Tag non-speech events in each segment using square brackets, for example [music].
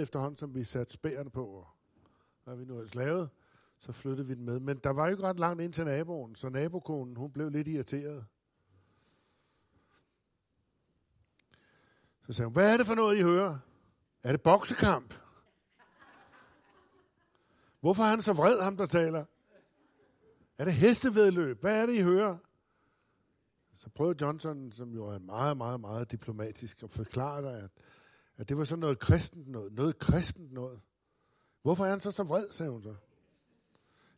efterhånden, som vi satte spærene på, og hvad vi nu ellers lavede, så flyttede vi den med. Men der var jo ikke ret langt ind til naboen, så nabokonen, hun blev lidt irriteret. Så sagde hun, hvad er det for noget, I hører? Er det boksekamp? Hvorfor er han så vred, ham der taler? Er det hestevedløb? Hvad er det, I hører? Så prøvede Johnson, som jo er meget, meget, meget diplomatisk, at forklare dig, at, at det var sådan noget kristent noget. Noget kristent noget. Hvorfor er han så så vred, sagde hun så.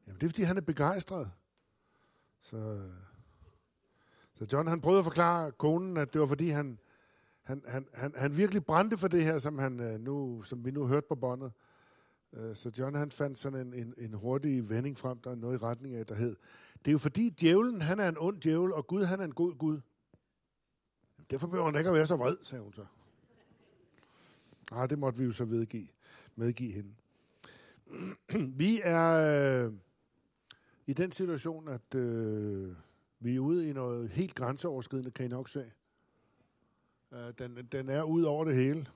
Jamen, det er, fordi han er begejstret. Så, så John, han prøvede at forklare konen, at det var, fordi han, han, han, han, han virkelig brændte for det her, som, han, øh, nu, som vi nu hørte på båndet. Øh, så John han fandt sådan en, en, en hurtig vending frem, der er noget i retning af, der hed, det er jo fordi djævlen, han er en ond djævel, og Gud, han er en god Gud. Derfor behøver han ikke at være så vred, sagde hun så. Nej, det måtte vi jo så vedgive, medgive hende. [clears throat] vi er øh, i den situation, at øh, vi er ude i noget helt grænseoverskridende, kan I nok se. Øh, den, den er ud over det hele.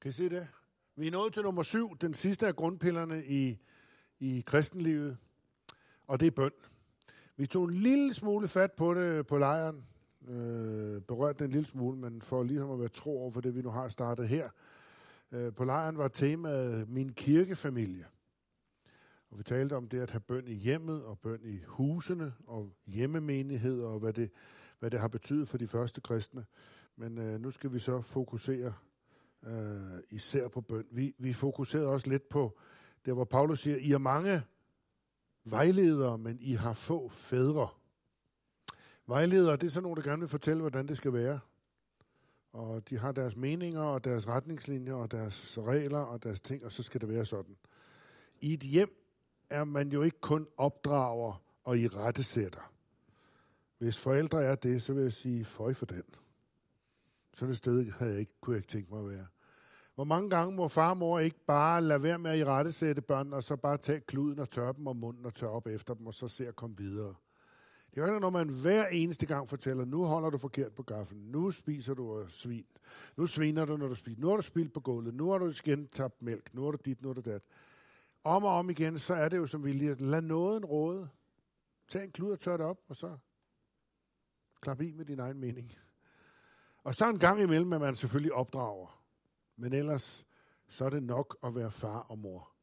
Kan I se det? Vi er nået til nummer syv, den sidste af grundpillerne i, i kristenlivet, og det er bøn. Vi tog en lille smule fat på det på lejren, øh, berørt den en lille smule, men for ligesom at være tro over for det, vi nu har startet her. Øh, på lejren var temaet min kirkefamilie. Og vi talte om det at have bøn i hjemmet, og bøn i husene, og hjemmemenigheder, og hvad det, hvad det har betydet for de første kristne. Men øh, nu skal vi så fokusere øh, især på bøn. Vi, vi fokuserede også lidt på det, hvor Paulus siger, I er mange vejledere, men I har få fædre. Vejledere, det er sådan nogle, der gerne vil fortælle, hvordan det skal være. Og de har deres meninger, og deres retningslinjer, og deres regler, og deres ting, og så skal det være sådan. I et hjem er man jo ikke kun opdrager og i rettesætter. Hvis forældre er det, så vil jeg sige, føj for den. Sådan et sted havde jeg ikke, kunne jeg ikke tænke mig at være. Hvor mange gange må far og mor ikke bare lade være med at i rettesætte børn, og så bare tage kluden og tørre dem om munden og tørre op efter dem, og så se at komme videre. Det er jo når man hver eneste gang fortæller, nu holder du forkert på gaffen, nu spiser du øh, svin, nu sviner du, når du spiser, nu har du spildt på gulvet, nu har du igen tabt mælk, nu har du dit, nu har du dat. Om og om igen, så er det jo som vi lige, lad nåden råde. Tag en klud og tør det op, og så klap i med din egen mening. Og så en gang imellem, at man selvfølgelig opdrager. Men ellers, så er det nok at være far og mor.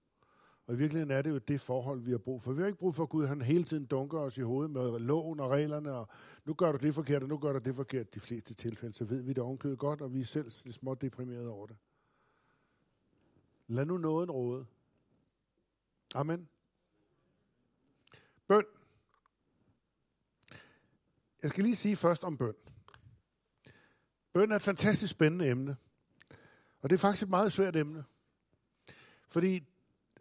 Og i virkeligheden er det jo det forhold, vi har brug for. Vi har ikke brug for, at Gud han hele tiden dunker os i hovedet med loven og reglerne, og nu gør du det forkert, og nu gør du det forkert. De fleste tilfælde, så ved vi det ovenkødet godt, og vi er selv lidt småt deprimerede over det. Lad nu nåden råde. Amen. Bøn. Jeg skal lige sige først om bøn. Bøn er et fantastisk spændende emne. Og det er faktisk et meget svært emne. Fordi,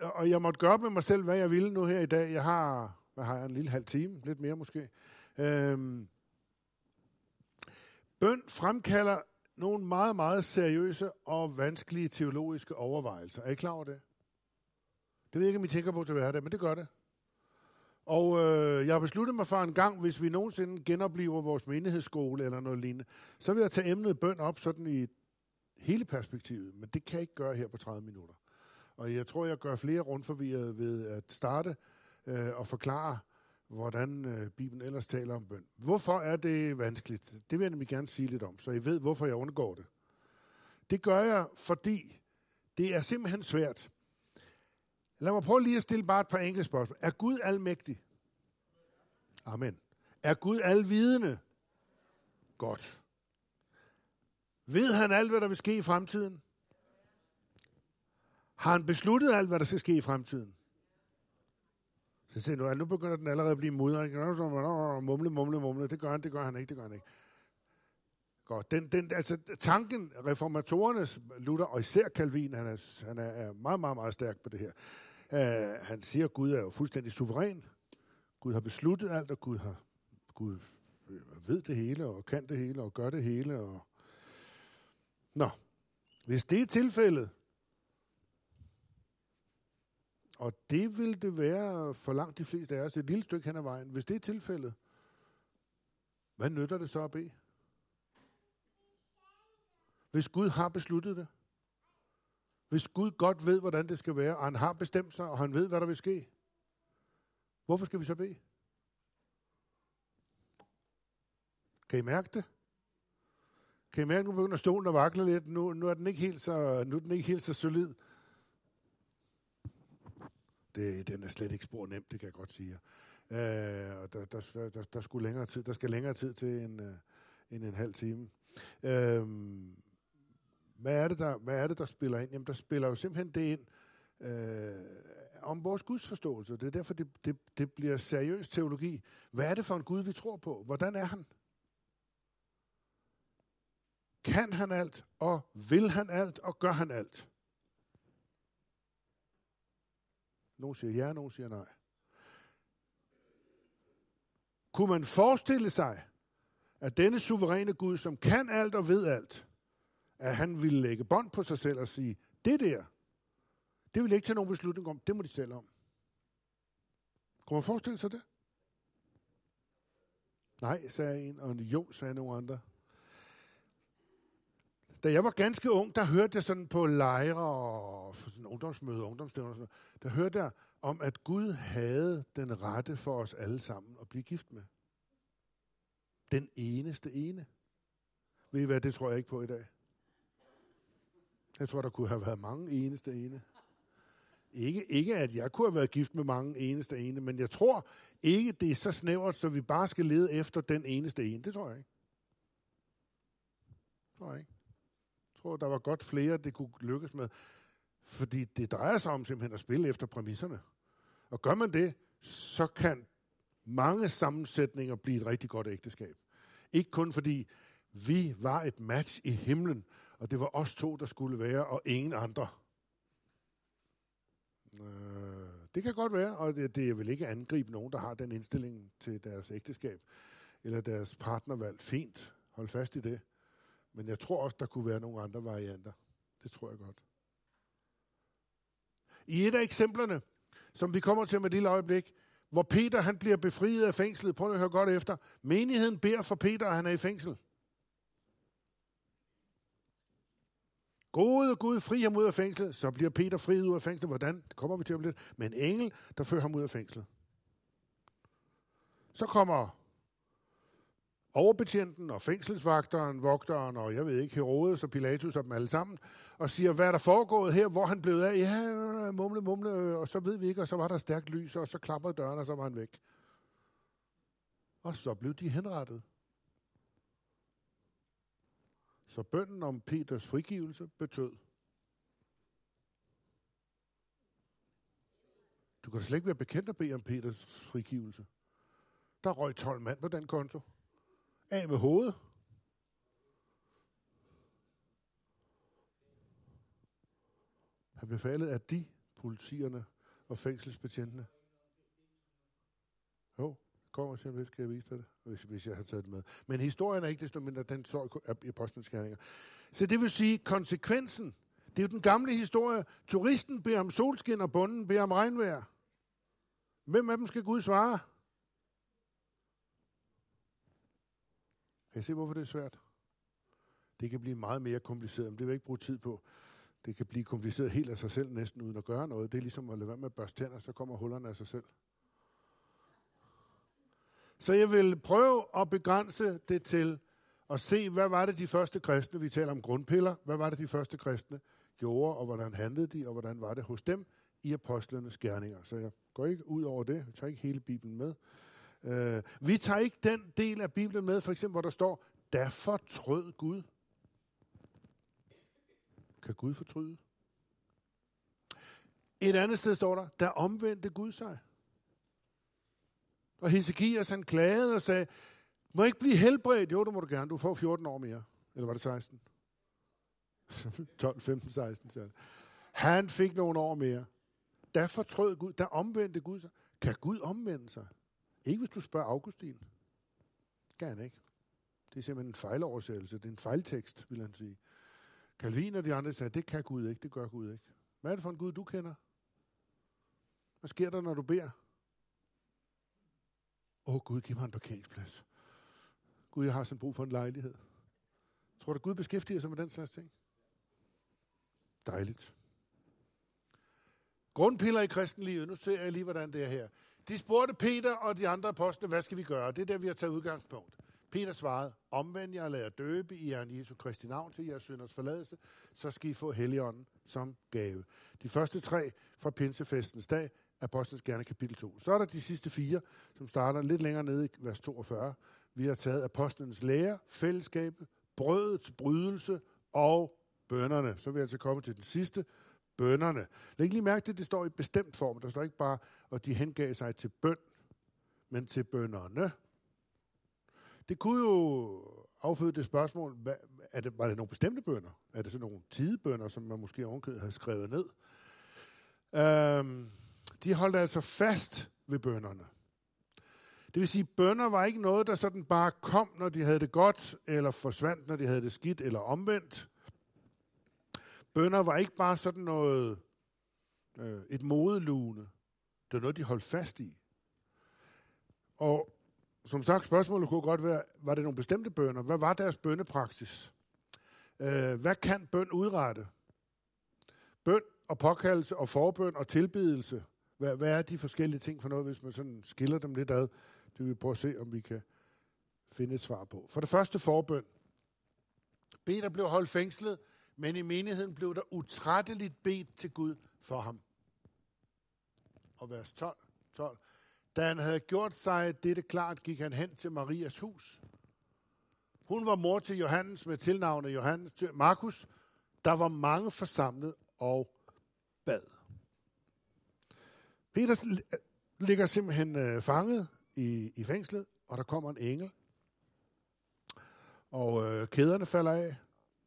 og jeg måtte gøre med mig selv, hvad jeg ville nu her i dag. Jeg har, hvad har jeg, en lille halv time, lidt mere måske. Øhm, bøn fremkalder nogle meget, meget seriøse og vanskelige teologiske overvejelser. Er I klar over det? Det ved jeg ikke, om I tænker på til hverdag, men det gør det. Og øh, jeg har besluttet mig for en gang, hvis vi nogensinde genoplever vores menighedsskole eller noget lignende, så vil jeg tage emnet bøn op sådan i hele perspektivet. Men det kan jeg ikke gøre her på 30 minutter. Og jeg tror, jeg gør flere rundforvirret ved at starte øh, og forklare, hvordan øh, Bibelen ellers taler om bøn. Hvorfor er det vanskeligt? Det vil jeg nemlig gerne sige lidt om, så I ved, hvorfor jeg undgår det. Det gør jeg, fordi det er simpelthen svært. Lad mig prøve lige at stille bare et par enkelte spørgsmål. Er Gud almægtig? Amen. Er Gud alvidende? Godt. Ved han alt, hvad der vil ske i fremtiden? Har han besluttet alt, hvad der skal ske i fremtiden? Så siger nu, at nu begynder den allerede at blive mudret. Mumle, mumle, mumle. Det gør han, det gør han ikke, det gør han ikke. Godt. Den, den, altså, tanken, reformatorernes Luther, og især Calvin, han er, han er meget, meget, meget stærk på det her. Uh, han siger, at Gud er jo fuldstændig suveræn. Gud har besluttet alt, og Gud, har, Gud øh, ved det hele, og kan det hele, og gør det hele. Og... Nå, hvis det er tilfældet, og det vil det være for langt de fleste af os, et lille stykke hen ad vejen. Hvis det er tilfældet, hvad nytter det så at bede? Hvis Gud har besluttet det. Hvis Gud godt ved, hvordan det skal være, og han har bestemt sig, og han ved, hvad der vil ske. Hvorfor skal vi så bede? Kan I mærke det? Kan I mærke, nu begynder stolen at vakle lidt? Nu, nu, er den ikke helt så, nu er den ikke helt så solid. Det, den er slet ikke spor nemt, det kan jeg godt sige. Øh, og der, der, der, der, skulle længere tid, der skal længere tid til end, øh, end en halv time. Øh, hvad, er det, der, hvad er det, der spiller ind? Jamen, der spiller jo simpelthen det ind øh, om vores gudsforståelse. Det er derfor, det, det, det bliver seriøs teologi. Hvad er det for en Gud, vi tror på? Hvordan er han? Kan han alt, og vil han alt, og gør han alt? Nogle siger ja, nogle siger nej. Kunne man forestille sig, at denne suveræne Gud, som kan alt og ved alt, at han ville lægge bånd på sig selv og sige, det der, det vil ikke tage nogen beslutning om, det må de selv om. Kunne man forestille sig det? Nej, sagde en, og jo, sagde nogle andre. Da jeg var ganske ung, der hørte jeg sådan på lejre og sådan ungdomsmøder, ungdomsstævner og sådan noget, der hørte jeg om, at Gud havde den rette for os alle sammen at blive gift med. Den eneste ene. Ved I hvad, det tror jeg ikke på i dag. Jeg tror, der kunne have været mange eneste ene. Ikke, ikke at jeg kunne have været gift med mange eneste ene, men jeg tror ikke, det er så snævert, så vi bare skal lede efter den eneste ene. Det tror jeg ikke. Det tror jeg ikke tror, der var godt flere, det kunne lykkes med. Fordi det drejer sig om simpelthen at spille efter præmisserne. Og gør man det, så kan mange sammensætninger blive et rigtig godt ægteskab. Ikke kun fordi vi var et match i himlen, og det var os to, der skulle være, og ingen andre. Øh, det kan godt være, og det, det vil ikke angribe nogen, der har den indstilling til deres ægteskab eller deres partnervalg. Fint, hold fast i det. Men jeg tror også, der kunne være nogle andre varianter. Det tror jeg godt. I et af eksemplerne, som vi kommer til med et lille øjeblik, hvor Peter han bliver befriet af fængslet. Prøv at høre godt efter. Menigheden beder for Peter, at han er i fængsel. Gode Gud, fri ham ud af fængslet. Så bliver Peter fri ud af fængslet. Hvordan? Det kommer vi til om lidt. Men en engel, der fører ham ud af fængslet. Så kommer overbetjenten og fængselsvagteren, vogteren og jeg ved ikke, Herodes og Pilatus og dem alle sammen, og siger, hvad er der foregået her, hvor han blev af? Ja, mumle, mumle, og så ved vi ikke, og så var der stærkt lys, og så klappede døren, og så var han væk. Og så blev de henrettet. Så bønden om Peters frigivelse betød. Du kan da slet ikke være bekendt at bede om Peters frigivelse. Der røg 12 mand på den konto. Af med hovedet. Han befalede, at de, politierne og fængselsbetjentene, jo, kommer til lidt, skal jeg vise dig det, hvis, hvis jeg har taget det med. Men historien er ikke desto mindre, den står i apostelskærninger. Så det vil sige, konsekvensen, det er jo den gamle historie. Turisten beder om solskin, og bunden beder om regnvejr. Hvem af dem skal Gud svare? Kan I se, hvorfor det er svært? Det kan blive meget mere kompliceret, men det vil jeg ikke bruge tid på. Det kan blive kompliceret helt af sig selv, næsten uden at gøre noget. Det er ligesom at lade være med at børste tænder, så kommer hullerne af sig selv. Så jeg vil prøve at begrænse det til at se, hvad var det de første kristne, vi taler om grundpiller, hvad var det de første kristne gjorde, og hvordan handlede de, og hvordan var det hos dem i apostlenes gerninger. Så jeg går ikke ud over det, jeg tager ikke hele Bibelen med. Øh, vi tager ikke den del af Bibelen med, for eksempel hvor der står, der fortrød Gud. Kan Gud fortryde? Et andet sted står der, der omvendte Gud sig. Og Hesekias han klagede og sagde, må ikke blive helbredt? Jo, det må du gerne. Du får 14 år mere. Eller var det 16? 12, 15, 16, så det. Han fik nogle år mere. Der fortrød Gud, der omvendte Gud sig. Kan Gud omvende sig? Ikke hvis du spørger Augustin. Kan han ikke. Det er simpelthen en fejloversættelse. Det er en fejltekst, vil han sige. Calvin og de andre sagde, det kan Gud ikke, det gør Gud ikke. Hvad er det for en Gud, du kender? Hvad sker der, når du beder? Åh oh, Gud, giv mig en parkeringsplads. Gud, jeg har sådan brug for en lejlighed. Tror du, Gud beskæftiger sig med den slags ting? Dejligt. Grundpiller i kristenlivet, nu ser jeg lige, hvordan det er her. De spurgte Peter og de andre apostle, hvad skal vi gøre? Det er der, vi har taget udgangspunkt. Peter svarede, omvend jer og lad jer døbe i Herren Jesu Kristi navn til jeres synders forladelse, så skal I få Helligånden som gave. De første tre fra Pinsefestens dag, Apostlenes Gerne kapitel 2. Så er der de sidste fire, som starter lidt længere nede i vers 42. Vi har taget apostlenes lære, fællesskabet, brødets brydelse og bønderne. Så vil jeg altså komme til den sidste, bønderne. Læg lige mærke til, at det står i bestemt form. Der står ikke bare, at de hengav sig til bøn, men til bønderne. Det kunne jo afføde det spørgsmål, hvad, er det, var det nogle bestemte bønder? Er det sådan nogle tidebønder, som man måske ovenkødet havde skrevet ned? Øhm, de holdt altså fast ved bønderne. Det vil sige, bønder var ikke noget, der sådan bare kom, når de havde det godt, eller forsvandt, når de havde det skidt, eller omvendt. Bønder var ikke bare sådan noget, øh, et modelune. Det var noget, de holdt fast i. Og som sagt, spørgsmålet kunne godt være, var det nogle bestemte bønder? Hvad var deres bønnepraksis? Øh, hvad kan bøn udrette? Bøn og påkaldelse og forbøn og tilbedelse. Hvad, hvad er de forskellige ting for noget, hvis man sådan skiller dem lidt ad? Det vil vi prøve at se, om vi kan finde et svar på. For det første forbøn. Peter blev holdt fængslet, men i menigheden blev der utrætteligt bedt til Gud for ham. Og vers 12. 12. Da han havde gjort sig dette klart, gik han hen til Marias hus. Hun var mor til Johannes med tilnavnet Johannes til Markus. Der var mange forsamlet og bad. Peter ligger simpelthen øh, fanget i, i fængslet, og der kommer en engel. Og øh, kæderne falder af,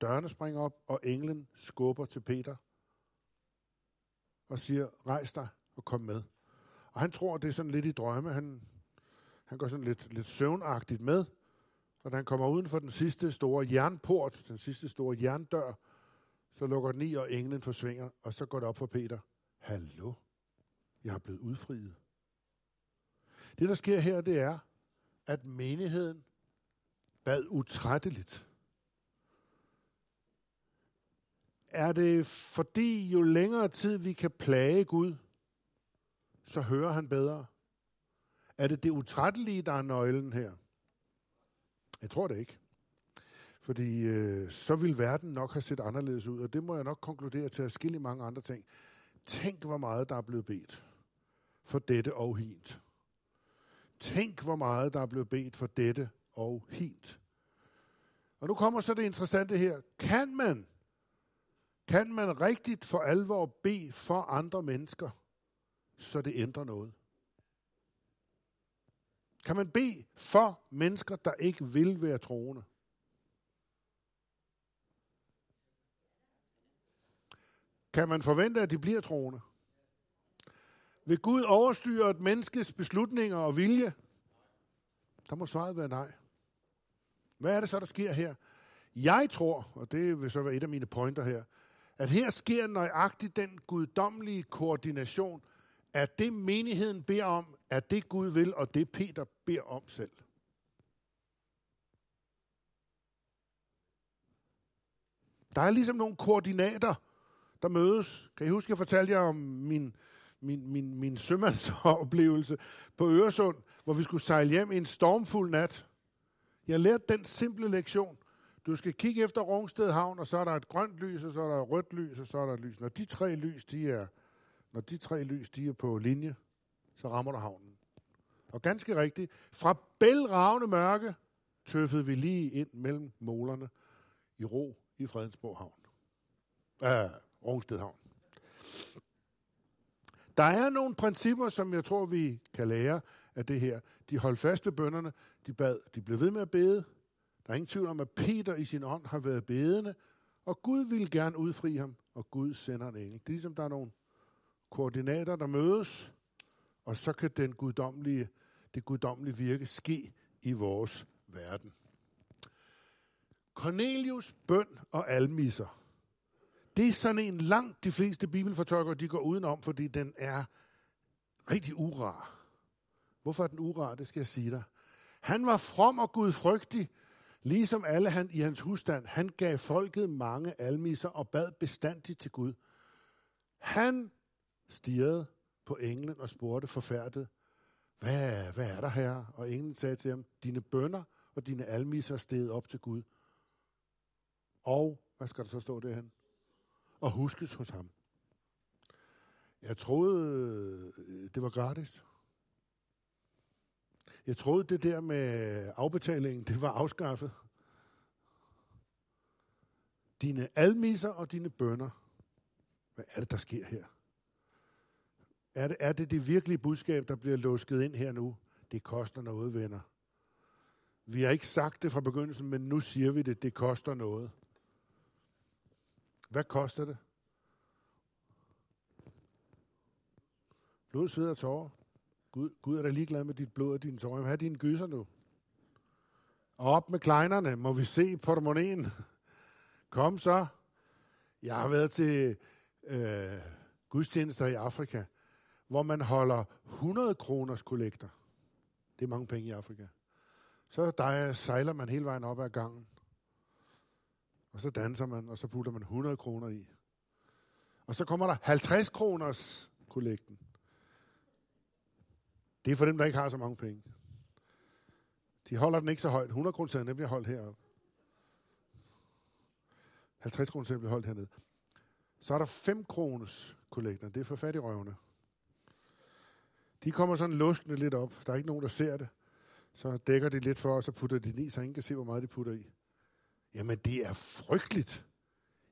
dørene springer op, og englen skubber til Peter og siger, rejs dig og kom med. Og han tror, det er sådan lidt i drømme. Han, han går sådan lidt, lidt søvnagtigt med. Og da han kommer uden for den sidste store jernport, den sidste store jerndør, så lukker den i, og englen forsvinger, og så går det op for Peter. Hallo, jeg er blevet udfriet. Det, der sker her, det er, at menigheden bad utrætteligt. Er det fordi, jo længere tid vi kan plage Gud, så hører han bedre? Er det det utrættelige, der er nøglen her? Jeg tror det ikke. Fordi øh, så vil verden nok have set anderledes ud, og det må jeg nok konkludere til at skille mange andre ting. Tænk, hvor meget der er blevet bedt for dette og hint. Tænk, hvor meget der er blevet bedt for dette og hint. Og nu kommer så det interessante her. Kan man, kan man rigtigt for alvor bede for andre mennesker, så det ændrer noget? Kan man bede for mennesker, der ikke vil være troende? Kan man forvente, at de bliver troende? Vil Gud overstyre et menneskes beslutninger og vilje? Der må svaret være nej. Hvad er det så, der sker her? Jeg tror, og det vil så være et af mine pointer her, at her sker nøjagtigt den guddommelige koordination, at det menigheden beder om, at det Gud vil, og det Peter beder om selv. Der er ligesom nogle koordinater, der mødes. Kan I huske, jeg fortalte jer om min min, min, min sømandsoplevelse på Øresund, hvor vi skulle sejle hjem i en stormfuld nat. Jeg lærte den simple lektion. Du skal kigge efter Rungsted Havn, og så er der et grønt lys, og så er der et rødt lys, og så er der et lys. Når de tre lys, de er, når de tre lys, de er på linje, så rammer du havnen. Og ganske rigtigt, fra bælragende mørke tøffede vi lige ind mellem målerne i ro i Fredensborg Havn. Uh, Rungsted Havn. Der er nogle principper, som jeg tror, vi kan lære af det her. De holdt fast ved bønderne, de bad, de blev ved med at bede. Der er ingen tvivl om, at Peter i sin ånd har været bedende, og Gud vil gerne udfri ham, og Gud sender en engel. Det er ligesom, der er nogle koordinater, der mødes, og så kan den guddommelige, det guddommelige virke ske i vores verden. Cornelius bøn og almisser. Det er sådan en langt de fleste bibelfortolkere, de går udenom, fordi den er rigtig urar. Hvorfor er den urar? Det skal jeg sige dig. Han var from og gudfrygtig, Ligesom alle han, i hans husstand, han gav folket mange almiser og bad bestandigt til Gud. Han stirrede på englen og spurgte forfærdet, hvad, hvad er der her? Og englen sagde til ham, dine bønder og dine almiser er steget op til Gud. Og, hvad skal der så stå derhen? Og huskes hos ham. Jeg troede, øh, det var gratis. Jeg troede, det der med afbetalingen, det var afskaffet. Dine almiser og dine bønder. Hvad er det, der sker her? Er det, er det det virkelige budskab, der bliver låsket ind her nu? Det koster noget, venner. Vi har ikke sagt det fra begyndelsen, men nu siger vi det. Det koster noget. Hvad koster det? Blod, sved og tårer. Gud, Gud er da ligeglad med dit blod og dine tårer. Hvad er dine gyser nu? Og op med kleinerne. Må vi se portemonnaien? Kom så. Jeg har været til øh, gudstjenester i Afrika, hvor man holder 100 kroners kollekter. Det er mange penge i Afrika. Så der sejler man hele vejen op ad gangen. Og så danser man, og så putter man 100 kroner i. Og så kommer der 50 kroners kollekten. Det er for dem, der ikke har så mange penge. De holder den ikke så højt. 100 kroner sædlen bliver holdt heroppe. 50 kroner bliver holdt hernede. Så er der 5 kroners kollekter. Det er for fattigrøvene. De kommer sådan luskende lidt op. Der er ikke nogen, der ser det. Så dækker de lidt for, og så putter de i, så ingen kan se, hvor meget de putter i. Jamen, det er frygteligt.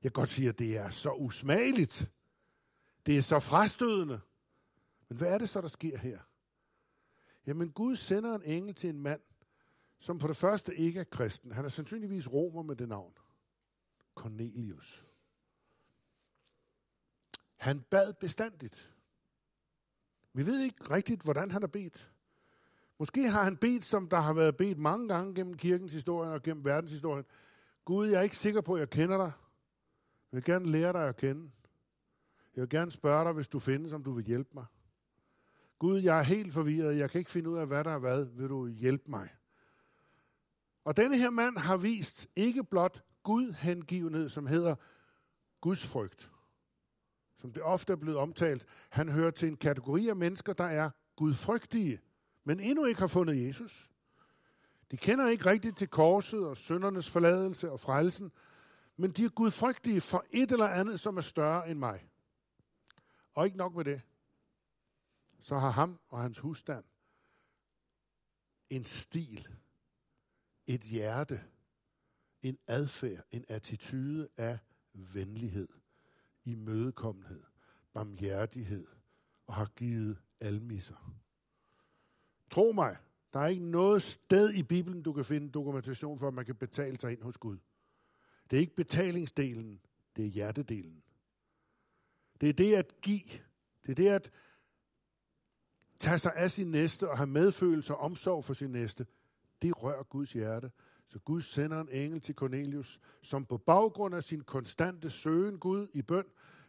Jeg kan godt sige, at det er så usmageligt. Det er så frastødende. Men hvad er det så, der sker her? Jamen, Gud sender en engel til en mand, som på det første ikke er kristen. Han er sandsynligvis romer med det navn. Cornelius. Han bad bestandigt. Vi ved ikke rigtigt, hvordan han har bedt. Måske har han bedt, som der har været bedt mange gange gennem kirkens historie og gennem verdenshistorien. Gud, jeg er ikke sikker på, at jeg kender dig. Jeg vil gerne lære dig at kende. Jeg vil gerne spørge dig, hvis du findes, om du vil hjælpe mig. Gud, jeg er helt forvirret. Jeg kan ikke finde ud af, hvad der er hvad. Vil du hjælpe mig? Og denne her mand har vist ikke blot Gud hengivenhed, som hedder Guds frygt, som det ofte er blevet omtalt. Han hører til en kategori af mennesker, der er gudfrygtige, men endnu ikke har fundet Jesus. De kender ikke rigtigt til korset og søndernes forladelse og frelsen, men de er gudfrygtige for et eller andet, som er større end mig. Og ikke nok med det. Så har ham og hans husstand en stil, et hjerte, en adfærd, en attitude af venlighed, imødekommenhed, barmhjertighed og har givet almisser. Tro mig, der er ikke noget sted i Bibelen, du kan finde dokumentation for, at man kan betale sig ind hos Gud. Det er ikke betalingsdelen, det er hjertedelen. Det er det at give. Det er det at tage sig af sin næste og have medfølelse og omsorg for sin næste. Det rører Guds hjerte. Så Gud sender en engel til Cornelius, som på baggrund af sin konstante søgen Gud i bøn,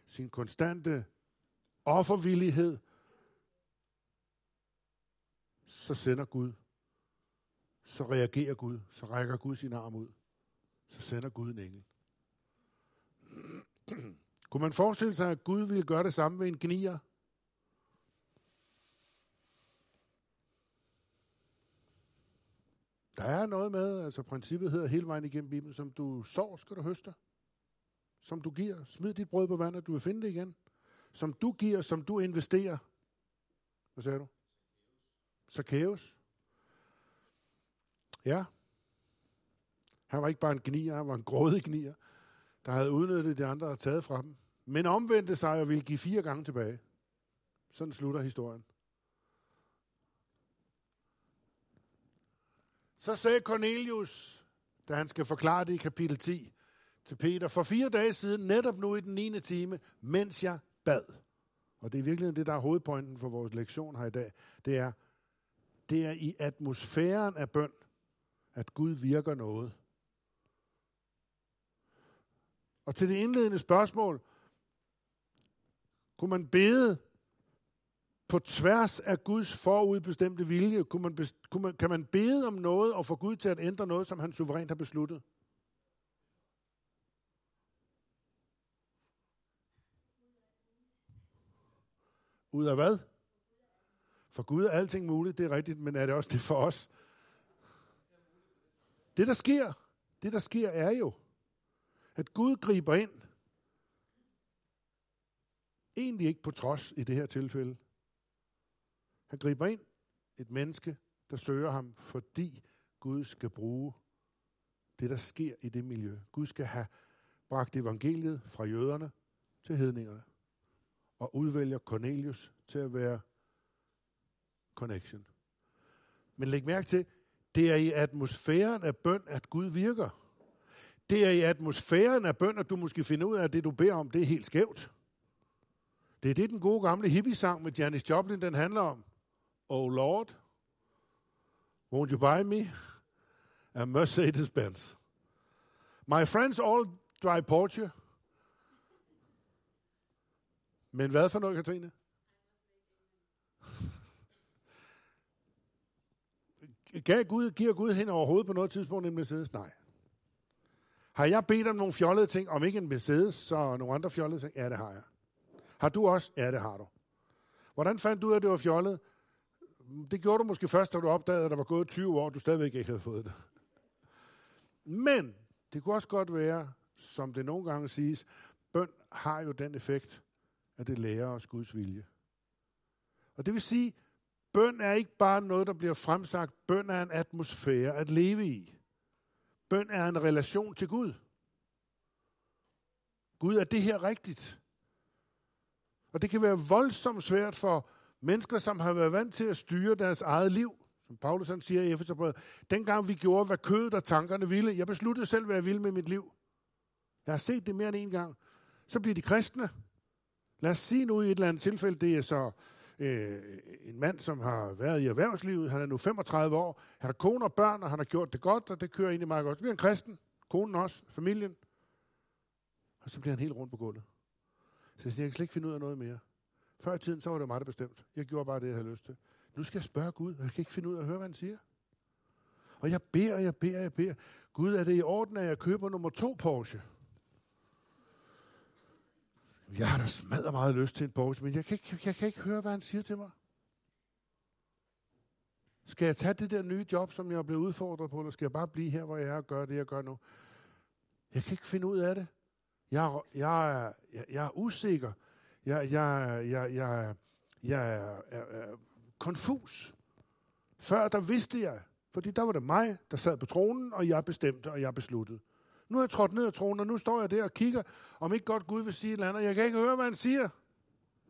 sin konstante offervillighed, så sender Gud, så reagerer Gud, så rækker Gud sin arm ud, så sender Gud en engel. Kunne man forestille sig, at Gud ville gøre det samme med en gnier? Der er noget med, altså princippet hedder hele vejen igennem Bibelen, som du sår, skal du høste. Som du giver. Smid dit brød på vandet, du vil finde det igen. Som du giver, som du investerer. Hvad sagde du? Zacchaeus. Ja. Han var ikke bare en gnier, han var en grådig gnier, der havde udnyttet de andre og taget fra dem. Men omvendte sig og ville give fire gange tilbage. Sådan slutter historien. Så sagde Cornelius, da han skal forklare det i kapitel 10, til Peter, for fire dage siden, netop nu i den 9. time, mens jeg bad. Og det er virkelig det, der er hovedpointen for vores lektion her i dag. Det er, det er i atmosfæren af bøn, at Gud virker noget. Og til det indledende spørgsmål, kunne man bede på tværs af Guds forudbestemte vilje, kunne man, kunne man, kan man bede om noget og få Gud til at ændre noget, som han suverænt har besluttet? Ud af hvad? For Gud er alting muligt, det er rigtigt, men er det også det for os? Det, der sker, det, der sker, er jo, at Gud griber ind. Egentlig ikke på trods i det her tilfælde. Han griber ind et menneske, der søger ham, fordi Gud skal bruge det, der sker i det miljø. Gud skal have bragt evangeliet fra jøderne til hedningerne og udvælger Cornelius til at være connection. Men læg mærke til, det er i atmosfæren af bøn, at Gud virker. Det er i atmosfæren af bøn, at du måske finder ud af, at det, du beder om, det er helt skævt. Det er det, den gode gamle hippie-sang med Janis Joplin, den handler om. Oh Lord, won't you buy me a Mercedes-Benz? My friends all drive Porsche. Men hvad for noget, Katrine? Gav Gud, giver Gud hen overhovedet på noget tidspunkt en Mercedes? Nej. Har jeg bedt om nogle fjollede ting, om ikke en Mercedes, så nogle andre fjollede ting? Ja, det har jeg. Har du også? Ja, det har du. Hvordan fandt du ud af, at det var fjollet? Det gjorde du måske først, da du opdagede, at der var gået 20 år, du stadigvæk ikke havde fået det. Men det kunne også godt være, som det nogle gange siges, bøn har jo den effekt, at det lærer os Guds vilje. Og det vil sige, bøn er ikke bare noget, der bliver fremsagt. Bøn er en atmosfære at leve i. Bøn er en relation til Gud. Gud, er det her rigtigt? Og det kan være voldsomt svært for mennesker, som har været vant til at styre deres eget liv. Som Paulus han siger i Efeserbrevet. Dengang vi gjorde, hvad kødet og tankerne ville. Jeg besluttede selv, hvad jeg ville med mit liv. Jeg har set det mere end en gang. Så bliver de kristne. Lad os sige nu i et eller andet tilfælde, det er så øh, en mand, som har været i erhvervslivet. Han er nu 35 år. Han har kone og børn, og han har gjort det godt, og det kører egentlig meget godt. Så bliver han kristen. Konen også. Familien. Og så bliver han helt rundt på gulvet. Så jeg siger, jeg kan slet ikke finde ud af noget mere. Før i tiden, så var det meget bestemt. Jeg gjorde bare det, jeg havde lyst til. Nu skal jeg spørge Gud, og jeg kan ikke finde ud af at høre, hvad han siger. Og jeg beder, jeg beder, jeg beder. Gud, er det i orden, at jeg køber nummer to Porsche? Jeg har da smadret meget lyst til en Porsche, men jeg kan, ikke, jeg kan ikke høre, hvad han siger til mig. Skal jeg tage det der nye job, som jeg er blevet udfordret på, eller skal jeg bare blive her, hvor jeg er og gøre det, jeg gør nu? Jeg kan ikke finde ud af det. Jeg, jeg, jeg, jeg, jeg er usikker. Jeg, jeg, jeg, jeg, jeg er, er, er konfus. Før der vidste jeg, fordi der var det mig, der sad på tronen, og jeg bestemte, og jeg besluttede. Nu er jeg trådt ned af tronen, og nu står jeg der og kigger, om ikke godt Gud vil sige et eller andet. Jeg kan ikke høre, hvad han siger.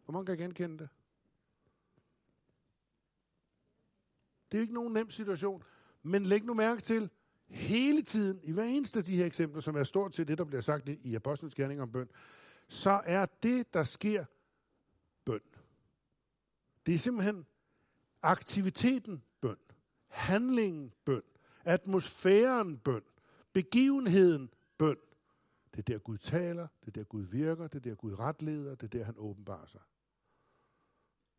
Hvor mange kan genkende det? Det er ikke nogen nem situation. Men læg nu mærke til, hele tiden, i hver eneste af de her eksempler, som er stort set det, der bliver sagt i Apostlenes Gerning om bøn, så er det, der sker, bøn. Det er simpelthen aktiviteten bøn, handlingen bøn, atmosfæren bøn, begivenheden bøn. Det er der Gud taler, det er der Gud virker, det er der Gud retleder, det er der han åbenbarer sig.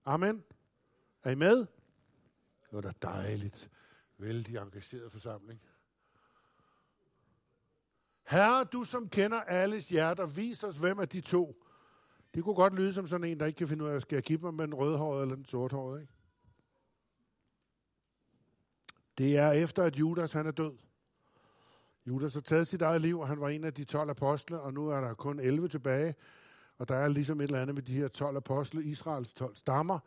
Amen. Er I med? Det var da dejligt. Vældig engageret forsamling. Herre, du som kender alles hjerter, vis os, hvem af de to. Det kunne godt lyde som sådan en, der ikke kan finde ud af, skal jeg give mig med den rødhårede eller den sorthårede, ikke? Det er efter, at Judas han er død. Judas har taget sit eget liv, og han var en af de 12 apostle, og nu er der kun 11 tilbage. Og der er ligesom et eller andet med de her 12 apostle, Israels 12 stammer.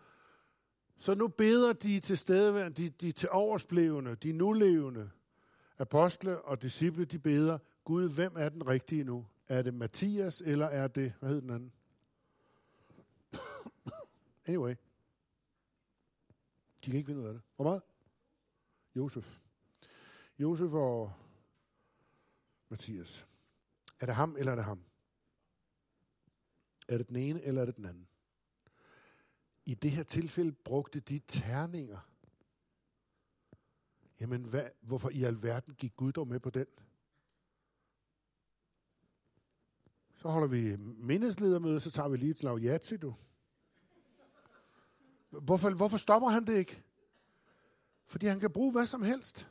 Så nu beder de til stedeværende, de, de til oversblevende, de nulevende apostle og disciple, de beder, Gud, hvem er den rigtige nu? Er det Mathias, eller er det, hvad hed den anden? anyway. De kan ikke finde ud af det. Hvor meget? Josef. Josef og Mathias. Er det ham, eller er det ham? Er det den ene, eller er det den anden? I det her tilfælde brugte de terninger. Jamen, hvad, hvorfor i alverden gik Gud dog med på den? Så holder vi mindesledermøde, så tager vi lige et slag ja til du. hvorfor, hvorfor stopper han det ikke? Fordi han kan bruge hvad som helst.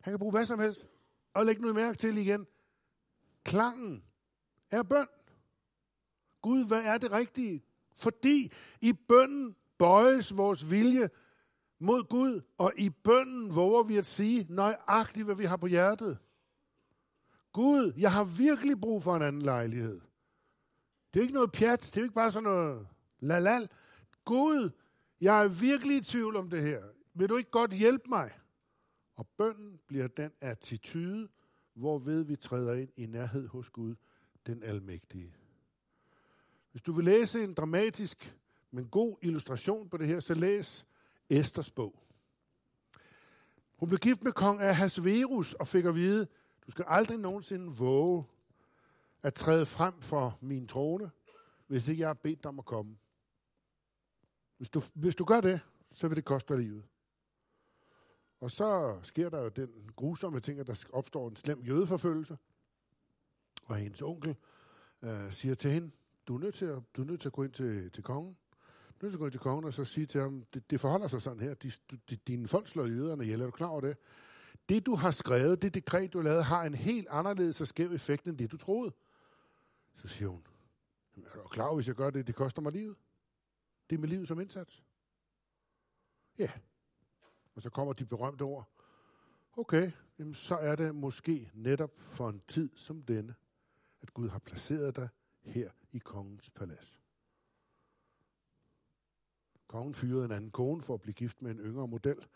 Han kan bruge hvad som helst. Og lægge noget mærke til igen. Klangen er bøn. Gud, hvad er det rigtige? Fordi i bønden bøjes vores vilje mod Gud, og i bønden våger vi at sige nøjagtigt, hvad vi har på hjertet. Gud, jeg har virkelig brug for en anden lejlighed. Det er ikke noget pjat, det er ikke bare sådan noget lalal. Gud, jeg er virkelig i tvivl om det her. Vil du ikke godt hjælpe mig? Og bønden bliver den attitude, hvorved vi træder ind i nærhed hos Gud, den almægtige. Hvis du vil læse en dramatisk, men god illustration på det her, så læs Esters bog. Hun blev gift med kong Ahasverus og fik at vide, du skal aldrig nogensinde våge at træde frem for min trone, hvis ikke jeg har bedt dig om at komme. Hvis du, hvis du gør det, så vil det koste dig livet. Og så sker der jo den grusomme ting, at der opstår en slem jødeforfølgelse. Og hendes onkel øh, siger til hende, du er nødt til at, du er nødt til at gå ind til, til kongen. Du er nødt til at gå ind til kongen og så sige til ham, det, det forholder sig sådan her. De, de, dine folk slår jøderne ihjel. Er du klar over det? Det, du har skrevet, det dekret, du har lavet, har en helt anderledes og skæv effekt, end det, du troede. Så siger hun, er du klar hvis jeg gør det, det koster mig livet? Det er med livet som indsats. Ja. Og så kommer de berømte ord. Okay, jamen så er det måske netop for en tid som denne, at Gud har placeret dig her i kongens palads. Kongen fyrede en anden kone for at blive gift med en yngre model.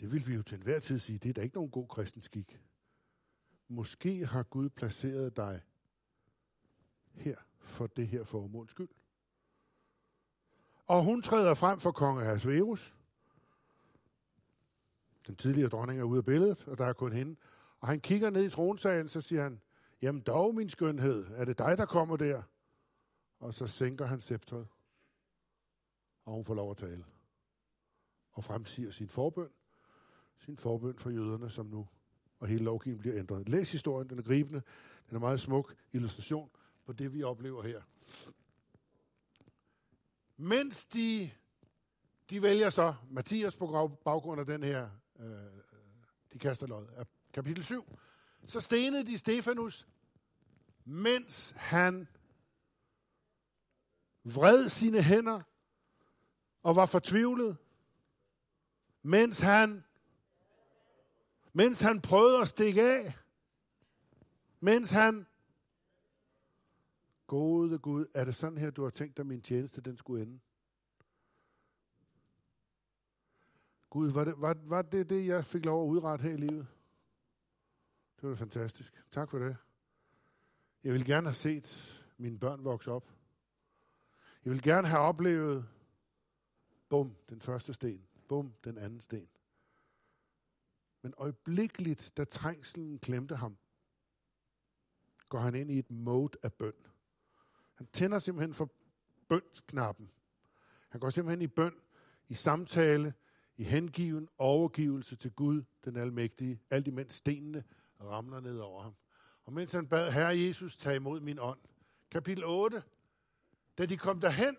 Det vil vi jo til enhver tid sige, det er da ikke nogen god kristenskik. Måske har Gud placeret dig her for det her formåls skyld. Og hun træder frem for kong Ahasverus. Den tidligere dronning er ude af billedet, og der er kun hende. Og han kigger ned i tronsalen, så siger han, jamen dog min skønhed, er det dig, der kommer der? Og så sænker han sceptret, og hun får lov at tale. Og fremsiger sin forbøn, sin forbøn for jøderne, som nu, og hele lovgivningen bliver ændret. Læs historien, den er gribende, den er meget smuk illustration på det, vi oplever her. Mens de, de vælger så Mathias på baggrund af den her, øh, de kaster lod, af kapitel 7, så stenede de Stefanus, mens han vred sine hænder og var fortvivlet, mens han, mens han prøvede at stikke af, mens han Gode Gud, er det sådan her, du har tænkt dig, min tjeneste den skulle ende? Gud, var det, var, var det det, jeg fik lov at udrette her i livet? Det var fantastisk. Tak for det. Jeg vil gerne have set mine børn vokse op. Jeg vil gerne have oplevet, bum, den første sten, bum, den anden sten. Men øjeblikkeligt, da trængselen klemte ham, går han ind i et mode af bøn. Han tænder simpelthen for bønsknappen. Han går simpelthen i bøn, i samtale, i hengiven overgivelse til Gud, den almægtige, alt imens stenene ramler ned over ham. Og mens han bad, Herre Jesus, tag imod min ånd. Kapitel 8. Da de kom derhen,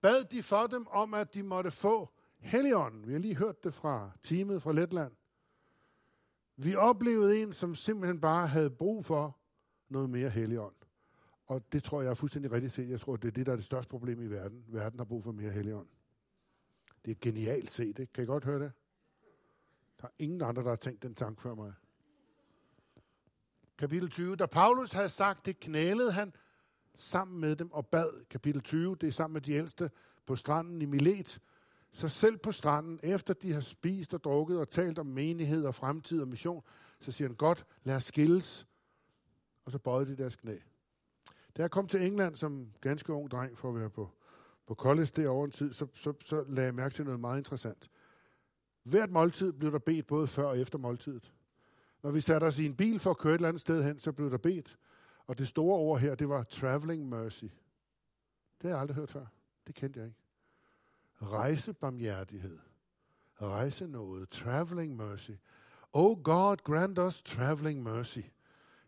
bad de for dem om, at de måtte få Helligånden. Vi har lige hørt det fra teamet fra Letland. Vi oplevede en, som simpelthen bare havde brug for noget mere Helligånd. Og det tror jeg er fuldstændig rigtigt set. Jeg tror, det er det, der er det største problem i verden. Verden har brug for mere helligånd. Det er genialt set, ikke? Kan I godt høre det? Der er ingen andre, der har tænkt den tanke før mig. Kapitel 20. Da Paulus havde sagt det, knælede han sammen med dem og bad. Kapitel 20, det er sammen med de ældste på stranden i Milet. Så selv på stranden, efter de har spist og drukket og talt om menighed og fremtid og mission, så siger han, godt, lad os skilles. Og så bøjede de deres knæ. Da jeg kom til England som ganske ung dreng for at være på, på college derovre en tid, så, så, så lagde jeg mærke til noget meget interessant. Hvert måltid blev der bedt både før og efter måltidet. Når vi satte os i en bil for at køre et eller andet sted hen, så blev der bedt. Og det store ord her, det var traveling mercy. Det har jeg aldrig hørt før. Det kendte jeg ikke. Rejsebarmhjertighed. Rejse noget. Traveling mercy. Oh God, grant us traveling mercy.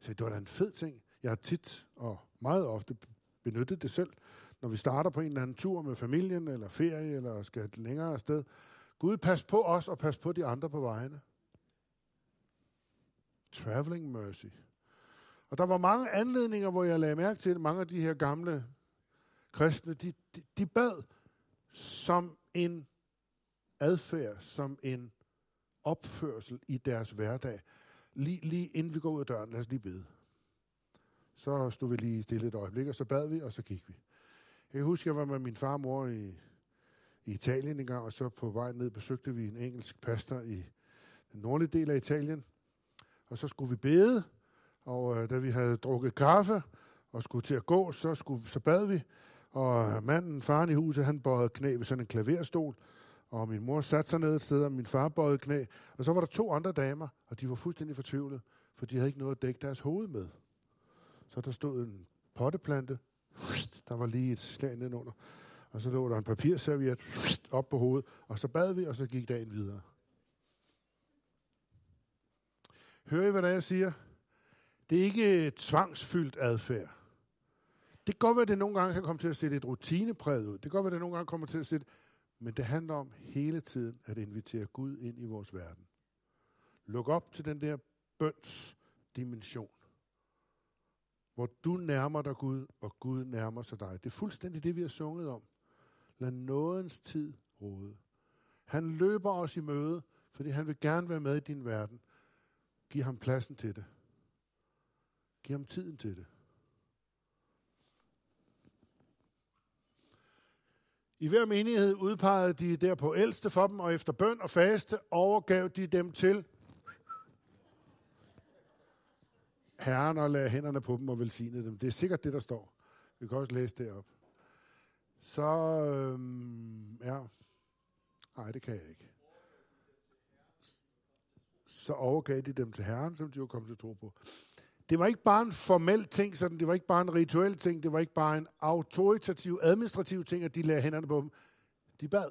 Så det var da en fed ting. Jeg har tit og meget ofte benyttet det selv, når vi starter på en eller anden tur med familien, eller ferie, eller skal et længere sted. Gud, pas på os og pas på de andre på vejene. Traveling mercy. Og der var mange anledninger, hvor jeg lagde mærke til, at mange af de her gamle kristne, de, de, de bad som en adfærd, som en opførsel i deres hverdag. Lige, lige inden vi går ud af døren, lad os lige bede. Så stod vi lige stille et øjeblik, og så bad vi, og så gik vi. Jeg husker, jeg var med min far og mor i, i Italien engang, og så på vej ned besøgte vi en engelsk pastor i den nordlige del af Italien. Og så skulle vi bede, og øh, da vi havde drukket kaffe og skulle til at gå, så, skulle, så bad vi. Og manden, faren i huset, han bøjede knæ ved sådan en klaverstol, og min mor satte sig ned et sted, og min far bøjede knæ. Og så var der to andre damer, og de var fuldstændig fortvivlede, for de havde ikke noget at dække deres hoved med. Så der stod en potteplante, der var lige et slag nedenunder, og så lå der en papirserviet op på hovedet, og så bad vi, og så gik dagen videre. Hører I, hvad der jeg siger? Det er ikke tvangsfyldt adfærd. Det kan godt være, at det nogle gange kan komme til at se lidt rutinepræget ud. Det kan godt være, at det nogle gange kommer til at se... Men det handler om hele tiden at invitere Gud ind i vores verden. Luk op til den der bøns dimension. Hvor du nærmer dig Gud, og Gud nærmer sig dig. Det er fuldstændig det, vi har sunget om. Lad nådens tid råde. Han løber os i møde, fordi han vil gerne være med i din verden. Giv ham pladsen til det. Giv ham tiden til det. I hver menighed udpegede de derpå ældste for dem, og efter bøn og faste overgav de dem til Herren og lagde hænderne på dem og velsignede dem. Det er sikkert det, der står. Vi kan også læse det op. Så, øhm, ja. Nej, det kan jeg ikke. Så overgav de dem til Herren, som de jo kommet til tro på. Det var ikke bare en formel ting, sådan, det var ikke bare en rituel ting, det var ikke bare en autoritativ, administrativ ting, at de lagde hænderne på dem. De bad.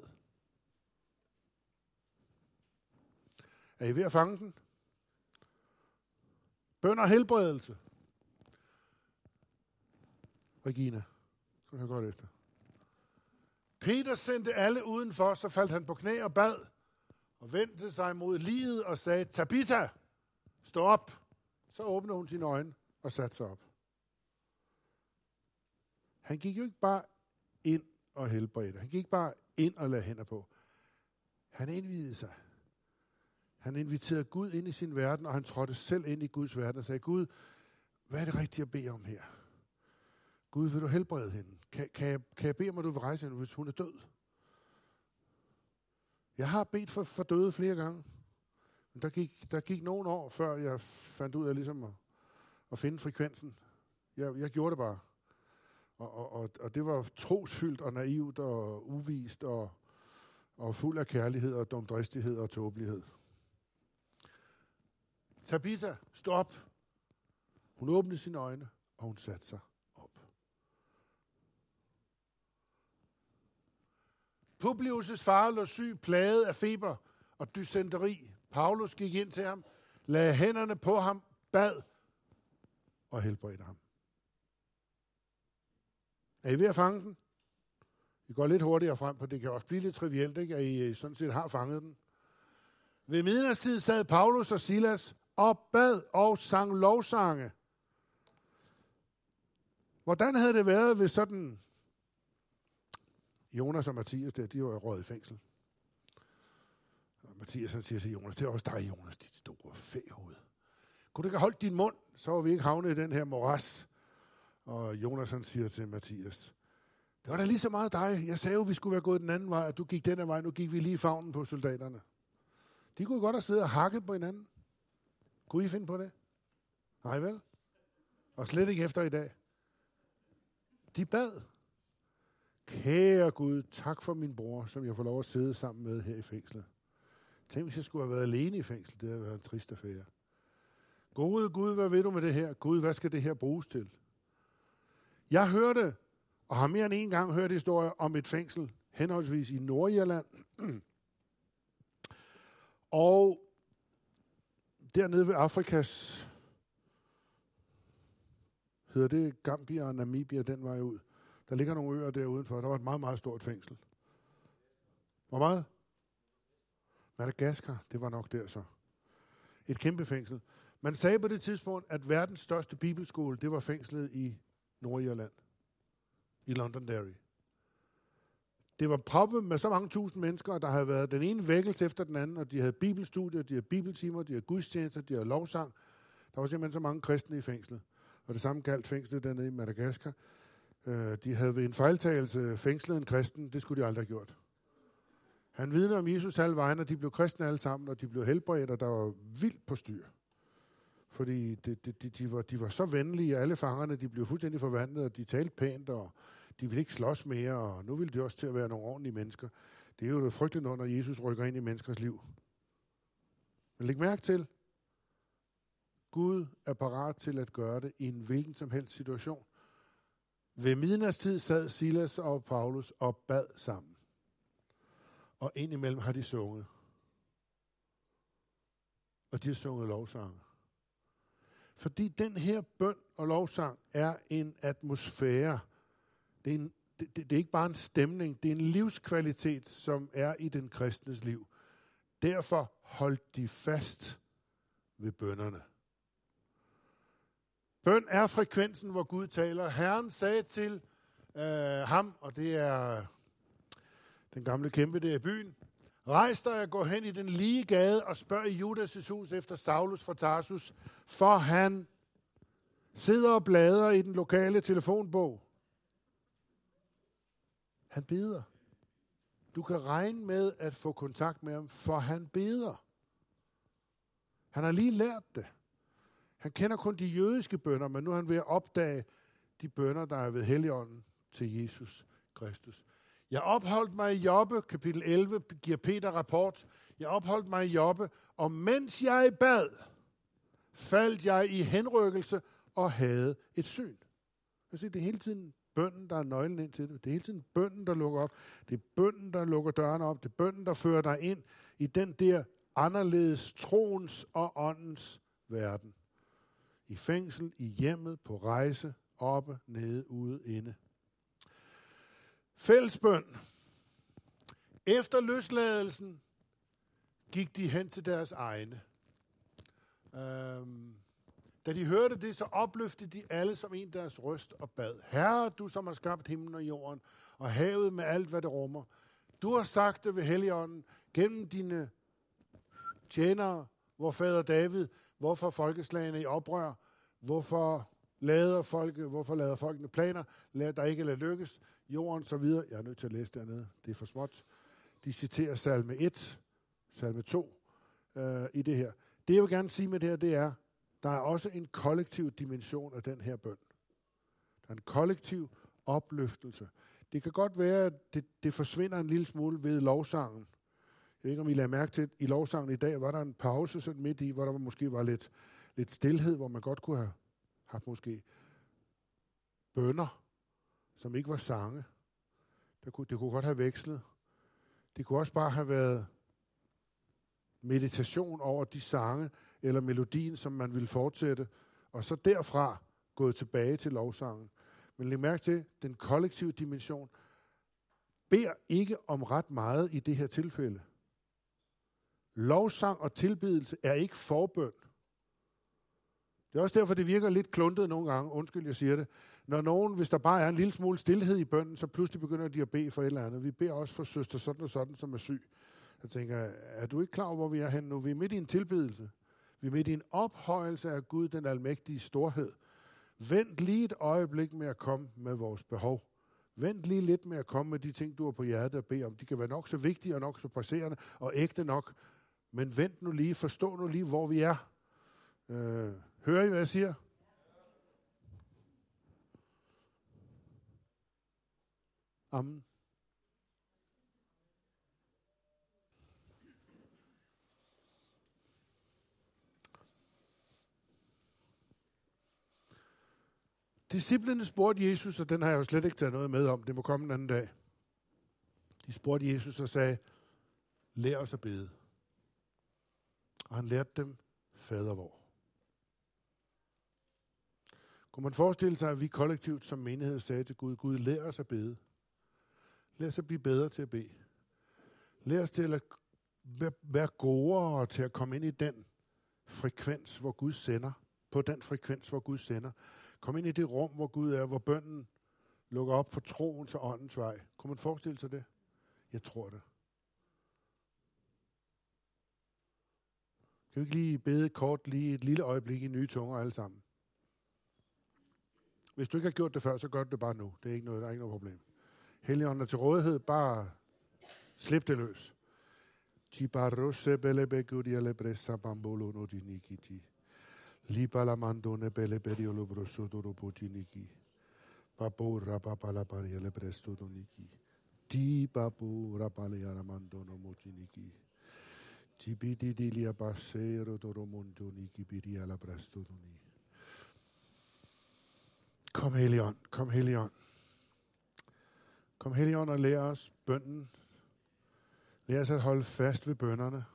Er I ved at fange den? Bøn og helbredelse. Regina, så kan jeg godt efter. Peter sendte alle udenfor, så faldt han på knæ og bad, og vendte sig mod livet og sagde, Tabitha, stå op. Så åbnede hun sine øjne og satte sig op. Han gik jo ikke bare ind og helbredte. Han gik ikke bare ind og lagde hænder på. Han indvidede sig. Han inviterede Gud ind i sin verden, og han trådte selv ind i Guds verden og sagde, Gud, hvad er det rigtige at bede om her? Gud, vil du helbrede hende? Kan, kan, jeg, kan jeg bede om, at du vil rejse hende, hvis hun er død? Jeg har bedt for, for døde flere gange. Der gik, der gik nogle år, før jeg fandt ud af ligesom at, at finde frekvensen. Jeg, jeg gjorde det bare. Og, og, og, og det var trosfyldt og naivt og uvist og, og fuld af kærlighed og dumdristighed og tåbelighed. Tabitha, stop. Hun åbnede sine øjne, og hun satte sig op. Publius' far lå syg, plaget af feber og dysenteri. Paulus gik ind til ham, lagde hænderne på ham, bad og helbredte ham. Er I ved at fange den? Vi går lidt hurtigere frem, for det kan også blive lidt trivielt, ikke? at I øh, sådan set har fanget den. Ved midnatstid sad Paulus og Silas og bad og sang lovsange. Hvordan havde det været, hvis sådan Jonas og Mathias der, de var råd i fængsel? Og Mathias han siger til Jonas, det er også dig, Jonas, dit store fæhoved. Kunne du ikke holde din mund, så var vi ikke havnet i den her moras. Og Jonas han siger til Mathias, det var da lige så meget dig. Jeg sagde jo, vi skulle være gået den anden vej, og du gik den her vej. Nu gik vi lige i favnen på soldaterne. De kunne godt have siddet og hakket på hinanden. Kunne I finde på det? Nej vel? Og slet ikke efter i dag. De bad. Kære Gud, tak for min bror, som jeg får lov at sidde sammen med her i fængslet. Tænk, hvis jeg skulle have været alene i fængsel. Det havde været en trist affære. Gode Gud, hvad ved du med det her? Gud, hvad skal det her bruges til? Jeg hørte, og har mere end en gang hørt historier om et fængsel, henholdsvis i Nordjylland, [clears throat] og dernede ved Afrikas, hedder det Gambia og Namibia, den vej ud, Der ligger nogle øer der udenfor. Der var et meget, meget stort fængsel. Hvor meget? Madagaskar, det var nok der så. Et kæmpe fængsel. Man sagde på det tidspunkt, at verdens største bibelskole, det var fængslet i Nordirland. I Londonderry. Det var proppet med så mange tusind mennesker, der havde været den ene vækkelse efter den anden, og de havde bibelstudier, de havde bibeltimer, de havde gudstjenester, de havde lovsang. Der var simpelthen så mange kristne i fængslet. Og det samme galt fængslet dernede i Madagaskar. Øh, de havde ved en fejltagelse fængslet en kristen. Det skulle de aldrig have gjort. Han vidner om Jesus alle vejen, og de blev kristne alle sammen, og de blev helbredt, og der var vildt på styr. Fordi de, de, de, de, var, de var så venlige, og alle fangerne de blev fuldstændig forvandlet, og de talte pænt, og de ville ikke slås mere, og nu ville de også til at være nogle ordentlige mennesker. Det er jo noget frygteligt, når Jesus rykker ind i menneskers liv. Men læg mærke til, Gud er parat til at gøre det i en hvilken som helst situation. Ved midnatstid sad Silas og Paulus og bad sammen. Og indimellem har de sunget. Og de har sunget lovsange. Fordi den her bøn og lovsang er en atmosfære. Det er, en, det, det, det er ikke bare en stemning, det er en livskvalitet, som er i den kristnes liv. Derfor holdt de fast ved bønderne. Bøn er frekvensen, hvor Gud taler. Herren sagde til øh, ham, og det er den gamle kæmpe der i byen, Rejs dig og gå hen i den lige gade og spørg i Judas' hus efter Saulus fra Tarsus, for han sidder og bladrer i den lokale telefonbog. Han beder. Du kan regne med at få kontakt med ham, for han beder. Han har lige lært det. Han kender kun de jødiske bønder, men nu er han ved at opdage de bønder, der er ved Helligånden til Jesus Kristus. Jeg opholdt mig i Jobbe, kapitel 11, giver Peter rapport. Jeg opholdt mig i Jobbe, og mens jeg bad, faldt jeg i henrykkelse og havde et syn. Jeg siger, det er hele tiden bønden, der er nøglen ind til det. Det er hele tiden bønden, der lukker op. Det er bønden, der lukker dørene op. Det er bønden, der fører dig ind i den der anderledes troens og åndens verden. I fængsel, i hjemmet, på rejse, oppe, nede, ude, inde. Fællesbøn. Efter løsladelsen gik de hen til deres egne. Øhm, da de hørte det, så opløftede de alle som en deres røst og bad. Herre, du som har skabt himlen og jorden, og havet med alt, hvad det rummer. Du har sagt det ved Helligånden gennem dine tjenere, hvor fader David, hvorfor folkeslagene i oprør, hvorfor lader folk, hvorfor lader folkene planer, lad der ikke lade lykkes, jorden så videre. Jeg er nødt til at læse dernede, det er for småt. De citerer salme 1, salme 2 øh, i det her. Det jeg vil gerne sige med det her, det er, der er også en kollektiv dimension af den her bøn. Der er en kollektiv opløftelse. Det kan godt være, at det, det forsvinder en lille smule ved lovsangen. Jeg ved ikke, om I lader mærke til, at i lovsangen i dag var der en pause sådan midt i, hvor der måske var lidt, lidt stillhed, hvor man godt kunne have haft måske bønder, som ikke var sange. Det kunne, det kunne godt have vekslet. Det kunne også bare have været meditation over de sange eller melodien, som man ville fortsætte, og så derfra gået tilbage til lovsangen. Men læg mærke til, den kollektive dimension beder ikke om ret meget i det her tilfælde. Lovsang og tilbedelse er ikke forbøn. Det er også derfor, det virker lidt kluntet nogle gange, undskyld, jeg siger det. Når nogen, hvis der bare er en lille smule stillhed i bønden, så pludselig begynder de at bede for et eller andet. Vi beder også for søster sådan og sådan, som er syg. Jeg tænker, er du ikke klar over, hvor vi er henne nu? Vi er midt i en tilbedelse. Vi er midt i en ophøjelse af Gud, den almægtige storhed. Vent lige et øjeblik med at komme med vores behov. Vent lige lidt med at komme med de ting, du har på hjertet og bede om. De kan være nok så vigtige og nok så presserende og ægte nok. Men vent nu lige, forstå nu lige, hvor vi er. Øh, hører I, hvad jeg siger? Amen. Disciplene spurgte Jesus, og den har jeg jo slet ikke taget noget med om, det må komme en anden dag. De spurgte Jesus og sagde, lær os at bede. Og han lærte dem fader vor. Kunne man forestille sig, at vi kollektivt som menighed sagde til Gud, Gud, lær os at bede. Lad os at blive bedre til at bede. Lad os til at være gode til at komme ind i den frekvens, hvor Gud sender. På den frekvens, hvor Gud sender. Kom ind i det rum, hvor Gud er, hvor bønden lukker op for troen til åndens vej. Kunne man forestille sig det? Jeg tror det. Kan vi ikke lige bede kort lige et lille øjeblik i nye tunger alle sammen? Hvis du ikke har gjort det før, så gør det bare nu. Det er ikke noget, der er ikke noget problem. Helligånden er til rådighed. Bare slip det løs. Tibarose belebe begudia le bressa bambolo no dinikiti. Liba la mandone bele beriolo brosso doro potiniki. Papo rapa la paria le presto doniki. Ti papo rapa le aramandono motiniki. Tibidi dilia basero doro mondoniki biria la presto doniki. Kom Helion, kom Helion. Kom Helligånd og lær os bønden. Lær os at holde fast ved bønderne.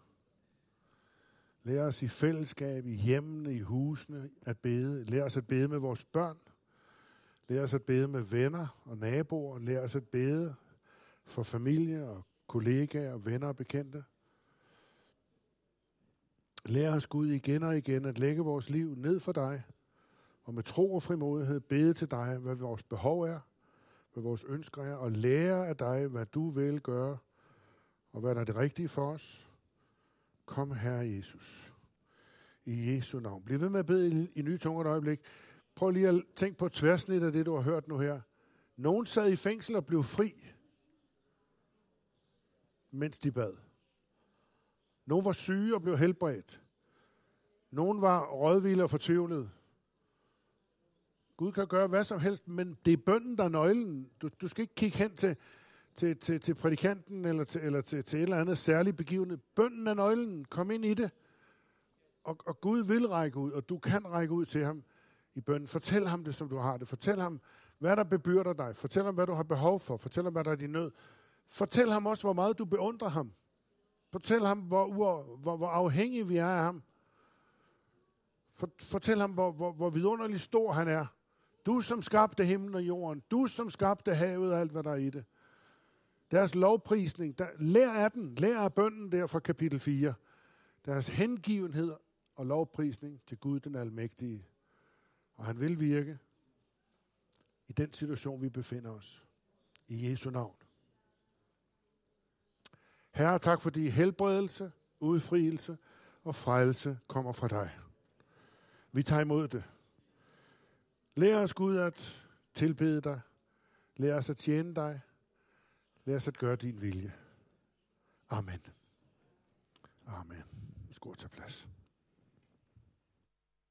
Lær os i fællesskab, i hjemmene, i husene at bede. Lær os at bede med vores børn. Lær os at bede med venner og naboer. Lær os at bede for familie og kollegaer, venner og bekendte. Lær os Gud igen og igen at lægge vores liv ned for dig og med tro og frimodighed bede til dig, hvad vores behov er, hvad vores ønsker er, og lære af dig, hvad du vil gøre, og hvad der er det rigtige for os. Kom, Herre Jesus. I Jesu navn. Bliv ved med at bede i, i nye tunger et øjeblik. Prøv lige at tænke på tværsnit af det, du har hørt nu her. Nogen sad i fængsel og blev fri, mens de bad. Nogen var syge og blev helbredt. Nogen var rådvilde og fortvivlede. Gud kan gøre hvad som helst, men det er bønden, der er nøglen. Du, du skal ikke kigge hen til, til, til, til prædikanten eller, til, eller til, til et eller andet særligt begivenhed. Bønden er nøglen. Kom ind i det. Og, og Gud vil række ud, og du kan række ud til ham i bønden. Fortæl ham det, som du har det. Fortæl ham, hvad der bebyrder dig. Fortæl ham, hvad du har behov for. Fortæl ham, hvad der er din nød. Fortæl ham også, hvor meget du beundrer ham. Fortæl ham, hvor, hvor, hvor, hvor afhængige vi er af ham. Fortæl ham, hvor, hvor, hvor vidunderligt stor han er. Du som skabte himlen og jorden. Du som skabte havet og alt, hvad der er i det. Deres lovprisning, der, lær af den. Lær af bønden der fra kapitel 4. Deres hengivenhed og lovprisning til Gud den almægtige. Og han vil virke i den situation, vi befinder os. I Jesu navn. Herre, tak fordi helbredelse, udfrielse og frelse kommer fra dig. Vi tager imod det. Lær os, Gud, at tilbede dig. Lær os at tjene dig. Lær os at gøre din vilje. Amen. Amen. Skal til plads.